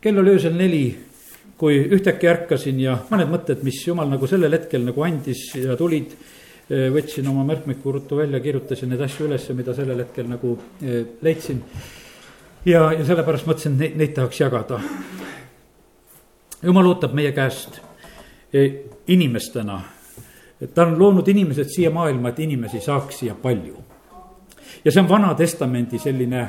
kell oli öösel neli, kui ühtäkki ärkasin ja mõned mõtted, mis jumal nagu sellel hetkel nagu andis ja tulid. võtsin oma märkmiku ruttu välja, kirjutasin neid asju ülesse, mida sellel hetkel nagu leidsin. ja, ja sellepärast mõtlesin, et neid, neid tahaks jagada. jumal ootab meie käest inimestena, et ta on loonud inimesed siia maailma, et inimesi saaks siia palju. ja see on Vana Testamendi selline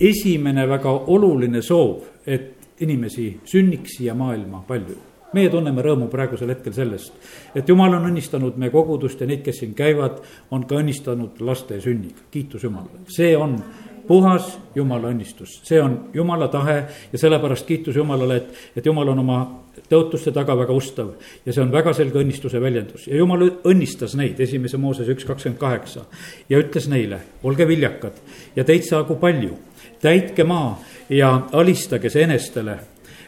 esimene väga oluline soov, et inimesi sünniks siia maailma palju. meie tunneme rõõmu praegusel hetkel sellest, et jumal on õnnistanud meie kogudust ja neid, kes siin käivad, on ka õnnistanud laste sünniga, kiitus Jumalale, see on puhas Jumala õnnistus, see on Jumala tahe ja sellepärast kiitus Jumalale, et, et Jumal on oma tõotuste taga väga ustav. ja see on väga selge õnnistuse väljendus ja Jumal õnnistas neid, esimese Mooses üks kakskümmend kaheksa. ja ütles neile, olge viljakad ja teid saagu palju, täitke maa ja alistage see enestele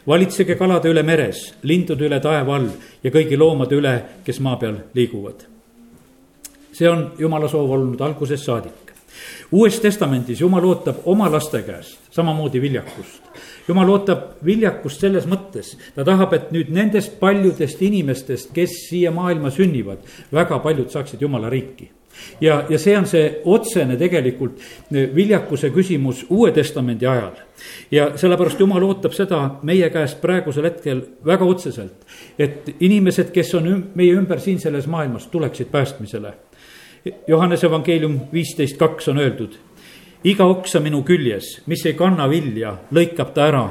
valitsege kalade üle meres, lindude üle taeva all ja kõigi loomade üle, kes maa peal liiguvad. see on jumala soov olnud algusest saadik. uues testamendis jumal ootab oma laste käest samamoodi viljakust. jumal ootab viljakust selles mõttes, ta tahab, et nüüd nendest paljudest inimestest, kes siia maailma sünnivad, väga paljud saaksid jumala riiki ja, ja see on see otsene tegelikult viljakuse küsimus Uue Testamendi ajal. ja sellepärast Jumal ootab seda meie käest praegusel hetkel väga otseselt, et inimesed, kes on üm, meie ümber siin selles maailmas, tuleksid päästmisele. Johannese evangeelium viisteist kaks on öeldud iga oksa minu küljes, mis ei kanna vilja, lõikab ta ära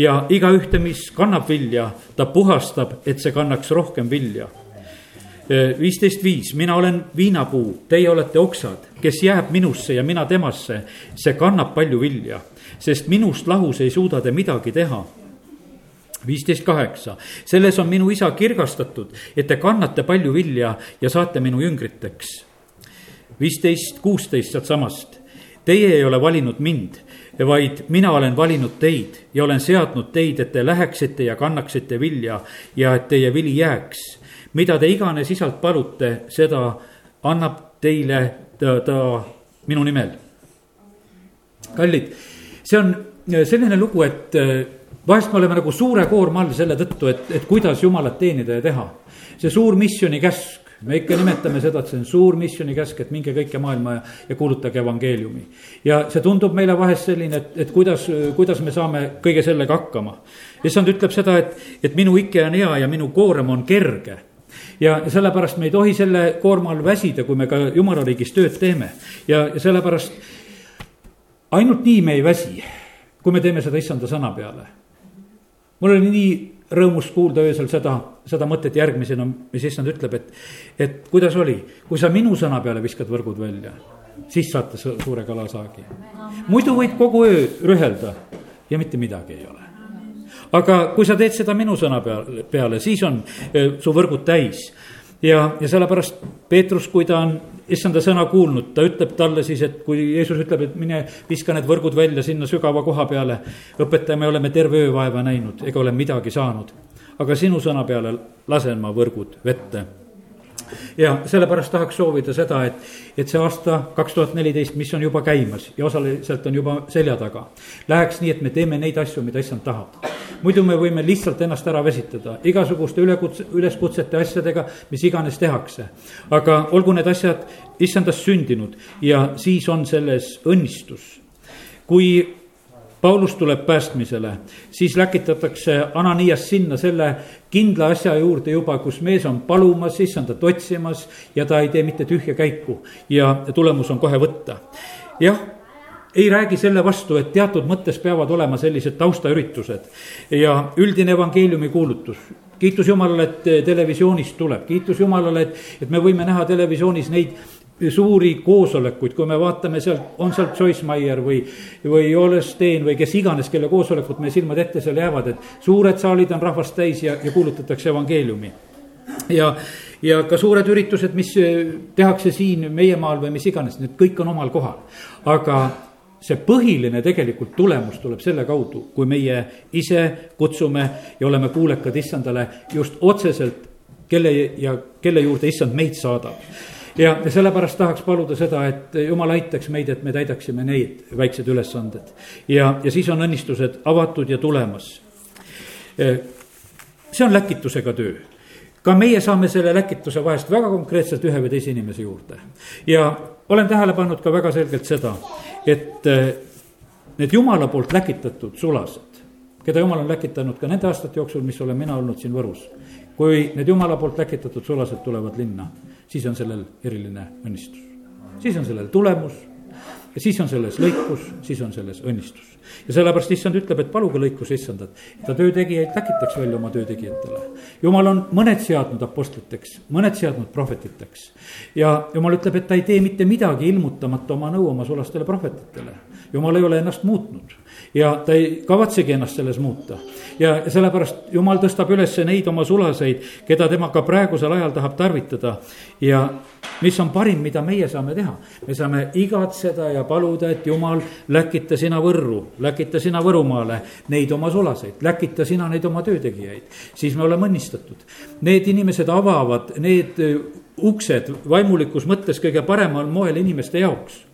ja igaühte, mis kannab vilja, ta puhastab, et see kannaks rohkem vilja viisteist viis, mina olen viinapuu, teie olete oksad, kes jääb minusse ja mina temasse, see kannab palju vilja, sest minust lahus ei suuda te midagi teha viisteist kaheksa, selles on minu isa kirgastatud, et te kannate palju vilja ja saate minu jüngriteks. viisteist kuusteist sealtsamast, teie ei ole valinud mind, vaid mina olen valinud teid ja olen seadnud teid, et te läheksite ja kannaksite vilja ja et teie vili jääks mida te iganes isalt palute, seda annab teile ta, ta minu nimel. kallid, see on selline lugu, et eh, vahest me oleme nagu suure koorma all selle tõttu, et, et kuidas jumalat teenida ja teha. see suur missiooni käsk, me ikka nimetame seda, et see on suur missiooni käsk, et minge kõike maailma ja, ja kuulutage evangeeliumi. ja see tundub meile vahest selline, et, et kuidas, kuidas me saame kõige sellega hakkama. issand ütleb seda, et, et minu ike on hea ja minu koorem on kerge ja sellepärast me ei tohi selle koorma all väsida, kui me ka jumala riigis tööd teeme. ja, sellepärast ainult nii me ei väsi, kui me teeme seda issanda sõna peale. mul oli nii rõõmus kuulda öösel seda, seda mõtet järgmisena, mis issand ütleb, et, et kuidas oli, kui sa minu sõna peale viskad võrgud välja, siis saate suure kalasaagi. muidu võid kogu öö rühelda ja mitte midagi ei ole aga kui sa teed seda minu sõna peale, peale, siis on eh, su võrgud täis. ja, ja sellepärast Peetrus, kui ta on issanda sõna kuulnud, ta ütleb talle siis, et kui Jeesus ütleb, et mine viska need võrgud välja sinna sügava koha peale. õpetaja, me oleme terve öö vaeva näinud ega ole midagi saanud. aga sinu sõna peale lasen ma võrgud vette ja sellepärast tahaks soovida seda, et, et see aasta kaks tuhat neliteist, mis on juba käimas ja osaliselt on juba selja taga, läheks nii, et me teeme neid asju, mida issand tahab. muidu me võime lihtsalt ennast ära väsitada igasuguste ülekutse, üleskutsete asjadega, mis iganes tehakse. aga olgu need asjad issandast sündinud ja siis on selles õnnistus. kui Paulus tuleb päästmisele, siis läkitatakse Ananias sinna selle kindla asja juurde juba, kus mees on palumas, issandat otsimas ja ta ei tee mitte tühja käiku ja tulemus on kohe võtta. jah, ei räägi selle vastu, et teatud mõttes peavad olema sellised taustaüritused ja üldine evangeeliumi kuulutus. Kiitus Jumalale, et televisioonist tuleb, kiitus Jumalale, et, et me võime näha televisioonis neid suuri koosolekuid, kui me vaatame sealt, on sealt Joyce Meyer või, või Joel Steen või kes iganes, kelle koosolekud meie silmad ette seal jäävad, et suured saalid on rahvast täis ja, ja kuulutatakse evangeeliumi. ja, ja ka suured üritused, mis tehakse siin meie maal või mis iganes, need kõik on omal kohal. aga see põhiline tegelikult tulemus tuleb selle kaudu, kui meie ise kutsume ja oleme kuulekad issandale just otseselt, kelle ja kelle juurde issand meid saadab ja, ja sellepärast tahaks paluda seda, et jumal aitaks meid, et me täidaksime neid väiksed ülesanded. ja, ja siis on õnnistused avatud ja tulemas. see on läkitusega töö ka meie saame selle läkituse vahest väga konkreetselt ühe või teise inimese juurde. ja olen tähele pannud ka väga selgelt seda, et eh, need jumala poolt läkitatud sulased, keda jumal on läkitanud ka nende aastate jooksul, mis olen mina olnud siin Võrus. kui need jumala poolt läkitatud sulased tulevad linna, siis on sellel eriline õnnistus. siis on sellel tulemus ja siis on selles lõikus, siis on selles õnnistus. ja sellepärast issand ütleb, et paluge lõikus issandat, ta töötegijaid läkitaks välja oma töötegijatele. jumal on mõned seadnud apostliteks, mõned seadnud prohvetiteks. ja jumal ütleb, et ta ei tee mitte midagi ilmutamata oma nõu oma sulastele prohvetitele. jumal ei ole ennast muutnud ja ta ei kavatsegi ennast selles muuta. ja sellepärast jumal tõstab üles neid oma sulaseid, keda tema ka praegusel ajal tahab tarvitada. ja mis on parim, mida meie saame teha, me saame igatseda ja paluda, et jumal, läkita sina Võrru, läkita sina Võrumaale neid oma sulaseid, läkita sina neid oma töötegijaid, siis me oleme õnnistatud. Need inimesed avavad need uksed vaimulikus mõttes kõige paremal moel inimeste jaoks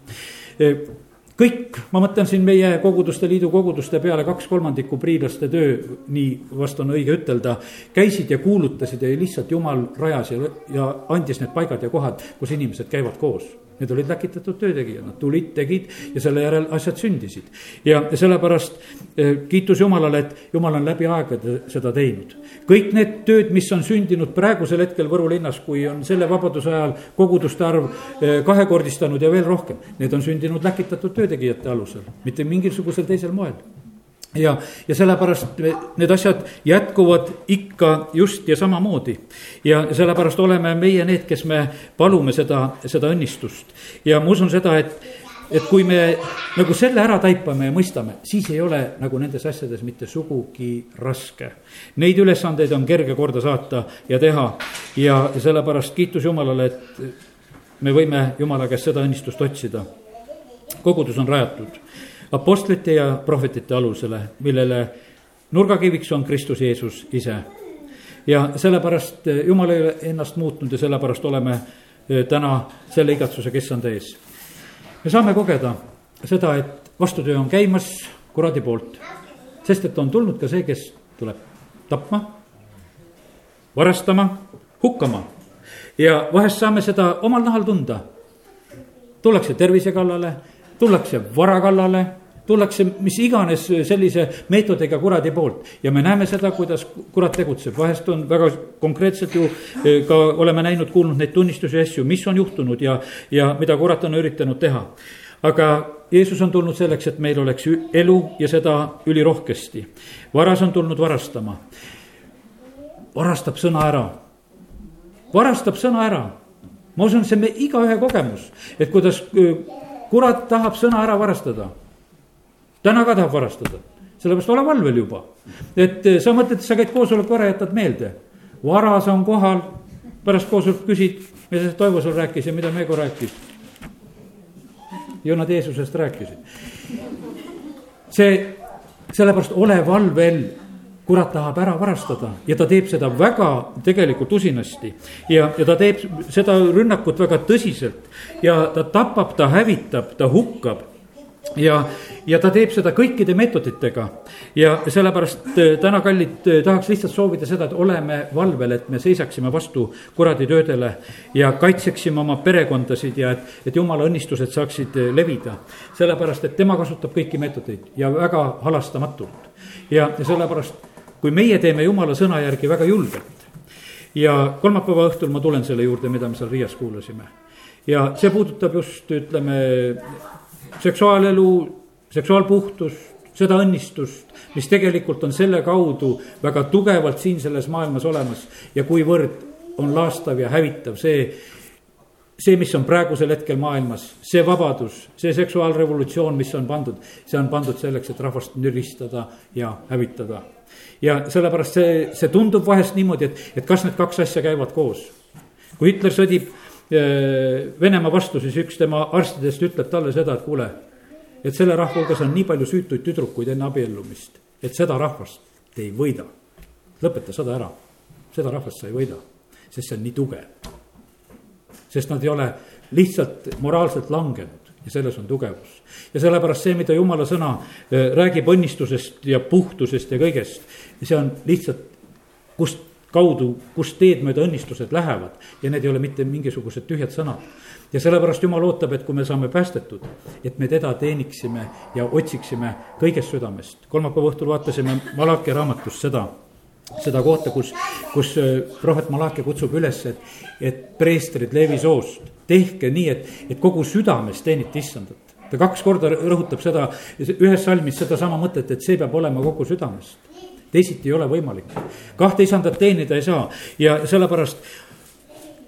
kõik, ma mõtlen siin meie koguduste liidu koguduste peale, kaks kolmandikku priilaste töö, nii vast on õige ütelda, käisid ja kuulutasid ja lihtsalt jumal rajas ja, ja andis need paigad ja kohad, kus inimesed käivad koos Need olid läkitatud töötegijad, nad tulid, tegid ja selle järel asjad sündisid. ja sellepärast eh, kiitus Jumalale, et Jumal on läbi aegade seda teinud. kõik need tööd, mis on sündinud praegusel hetkel Võru linnas, kui on selle vabaduse ajal koguduste arv eh, kahekordistanud ja veel rohkem, need on sündinud läkitatud töötegijate alusel, mitte mingisugusel teisel moel ja, ja sellepärast need asjad jätkuvad ikka just ja samamoodi. ja sellepärast oleme meie need, kes me palume seda, seda õnnistust. ja ma usun seda, et, et kui me nagu selle ära taipame ja mõistame, siis ei ole nagu nendes asjades mitte sugugi raske. Neid ülesandeid on kerge korda saata ja teha ja, sellepärast kiitus Jumalale, et me võime Jumala käest seda õnnistust otsida. kogudus on rajatud apostlite ja prohvetite alusele, millele nurgakiviks on Kristus Jeesus ise. ja sellepärast eh, Jumal ei ole ennast muutnud ja sellepärast oleme eh, täna selle igatsusega issanda ees. me saame kogeda seda, et vastutöö on käimas kuradi poolt, sest et on tulnud ka see, kes tuleb tapma, varastama, hukkama ja vahest saame seda omal nahal tunda. tullakse tervise kallale tullakse vara kallale, tullakse mis iganes sellise meetodiga kuradi poolt ja me näeme seda, kuidas kurat tegutseb, vahest on väga konkreetselt ju eh, ka oleme näinud, kuulnud neid tunnistusi ja asju, mis on juhtunud ja, ja mida kurat on üritanud teha. aga Jeesus on tulnud selleks, et meil oleks elu ja seda ülirohkesti. varas on tulnud varastama. varastab sõna ära. varastab sõna ära. ma usun, see on me igaühe kogemus, et kuidas eh, kurat tahab sõna ära varastada. täna ka tahab varastada, sellepärast ole valvel juba. et eh, sa mõtled, sa käid koosoleku ära, jätad meelde. varas on kohal, pärast koosolekut küsid, mida see Toivo sul rääkis ja mida Meego rääkis. ju nad Jeesusest rääkisid. see, sellepärast ole valvel kurat tahab ära varastada ja ta teeb seda väga tegelikult usinasti. ja, ja ta teeb seda rünnakut väga tõsiselt ja ta tapab, ta hävitab, ta hukkab ja, ja ta teeb seda kõikide meetoditega. ja sellepärast äh, täna, kallid, äh, tahaks lihtsalt soovida seda, et oleme valvel, et me seisaksime vastu kuradi töödele ja kaitseksime oma perekondasid ja et, et jumala õnnistused saaksid äh, levida. sellepärast, et tema kasutab kõiki meetodeid ja väga halastamatult. ja, ja sellepärast kui meie teeme jumala sõna järgi väga julgelt. ja kolmapäeva õhtul ma tulen selle juurde, mida me seal Riias kuulasime. ja see puudutab just, ütleme, seksuaalelu, seksuaalpuhtust, seda õnnistust, mis tegelikult on selle kaudu väga tugevalt siin selles maailmas olemas ja kuivõrd on laastav ja hävitav see, see, mis on praegusel hetkel maailmas, see vabadus, see seksuaalrevolutsioon, mis on pandud, see on pandud selleks, et rahvast nüristada ja hävitada ja sellepärast see, see tundub vahest niimoodi, et, et kas need kaks asja käivad koos. kui Hitler sõdib äh, Venemaa vastu, siis üks tema arstidest ütleb talle seda, et kuule, et selle rahva hulgas on nii palju süütuid tüdrukuid enne abiellumist, et seda rahvast te ei võida. lõpeta sõda ära, seda rahvast sa ei võida, sest see on nii tugev. sest nad ei ole lihtsalt moraalselt langenud ja selles on tugevus. ja sellepärast see, mida jumala sõna äh, räägib õnnistusest ja puhtusest ja kõigest, see on lihtsalt, kust kaudu, kust teed mööda õnnistused lähevad ja need ei ole mitte mingisugused tühjad sõnad. ja sellepärast jumal ootab, et kui me saame päästetud, et me teda teeniksime ja otsiksime kõigest südamest. kolmapäeva õhtul vaatasime Malachi raamatust seda seda kohta, kus, kus äh, prohvet Malachi kutsub üles, et, et preestrid Leevi soost, tehke nii, et, et kogu südames teenite issandat. ta kaks korda rõhutab seda, ühes salmis sedasama mõtet, et see peab olema kogu südamest. teisiti ei ole võimalik, kahte isandat teenida ei saa ja sellepärast,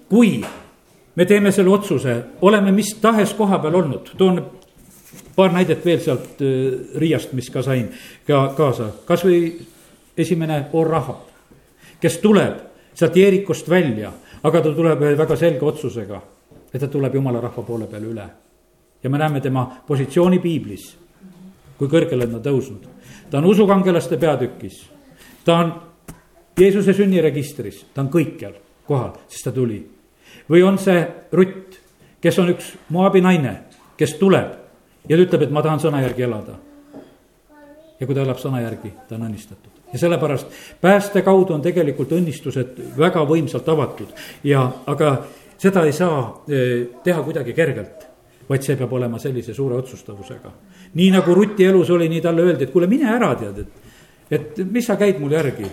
kui me teeme selle otsuse, oleme mis tahes koha peal olnud, toon paar näidet veel sealt äh, Riiast, mis ka sain ka kaasa, kasvõi esimene on Rahab, kes tuleb sealt Jeerikost välja, aga ta tuleb väga selge otsusega, et ta tuleb jumala rahva poole peale üle. ja me näeme tema positsiooni piiblis, kui kõrgele on ta tõusnud. ta on usukangelaste peatükis, ta on Jeesuse sünniregistris, ta on kõikjal kohal, sest ta tuli. või on see Rutt, kes on üks Moabi naine, kes tuleb ja ta ütleb, et ma tahan sõna järgi elada. ja kui ta elab sõna järgi, ta on õnnistatud ja sellepärast pääste kaudu on tegelikult õnnistused väga võimsalt avatud ja, aga seda ei saa eh, teha kuidagi kergelt, vaid see peab olema sellise suure otsustavusega. nii nagu Ruti elus oli, nii talle öeldi, et kuule, mine ära, tead, et, et mis sa käid mul järgi.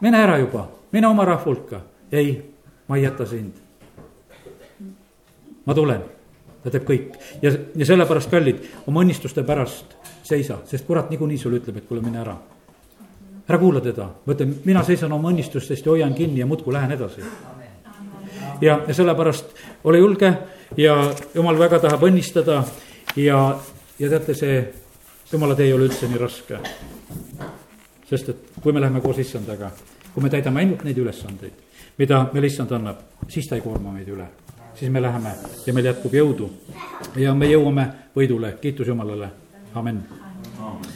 mine ära juba, mine oma rahva hulka. ei, ma ei jäta sind. ma tulen, ta teeb kõik ja, ja sellepärast, kallid, oma õnnistuste pärast seisa, sest kurat niikuinii sulle ütleb, et kuule, mine ära. ära kuula teda, mõtle, mina seisan oma õnnistustest ja hoian kinni ja muudkui lähen edasi. ja, ja sellepärast ole julge ja jumal väga tahab õnnistada ja, ja teate, see jumala tee ei ole üldse nii raske. sest et kui me läheme koos issandaga, kui me täidame ainult neid ülesandeid, mida meile issand annab, siis ta ei koorma meid üle siis me läheme ja meil jätkub jõudu ja me jõuame võidule, kiitus Jumalale Amen. Amen.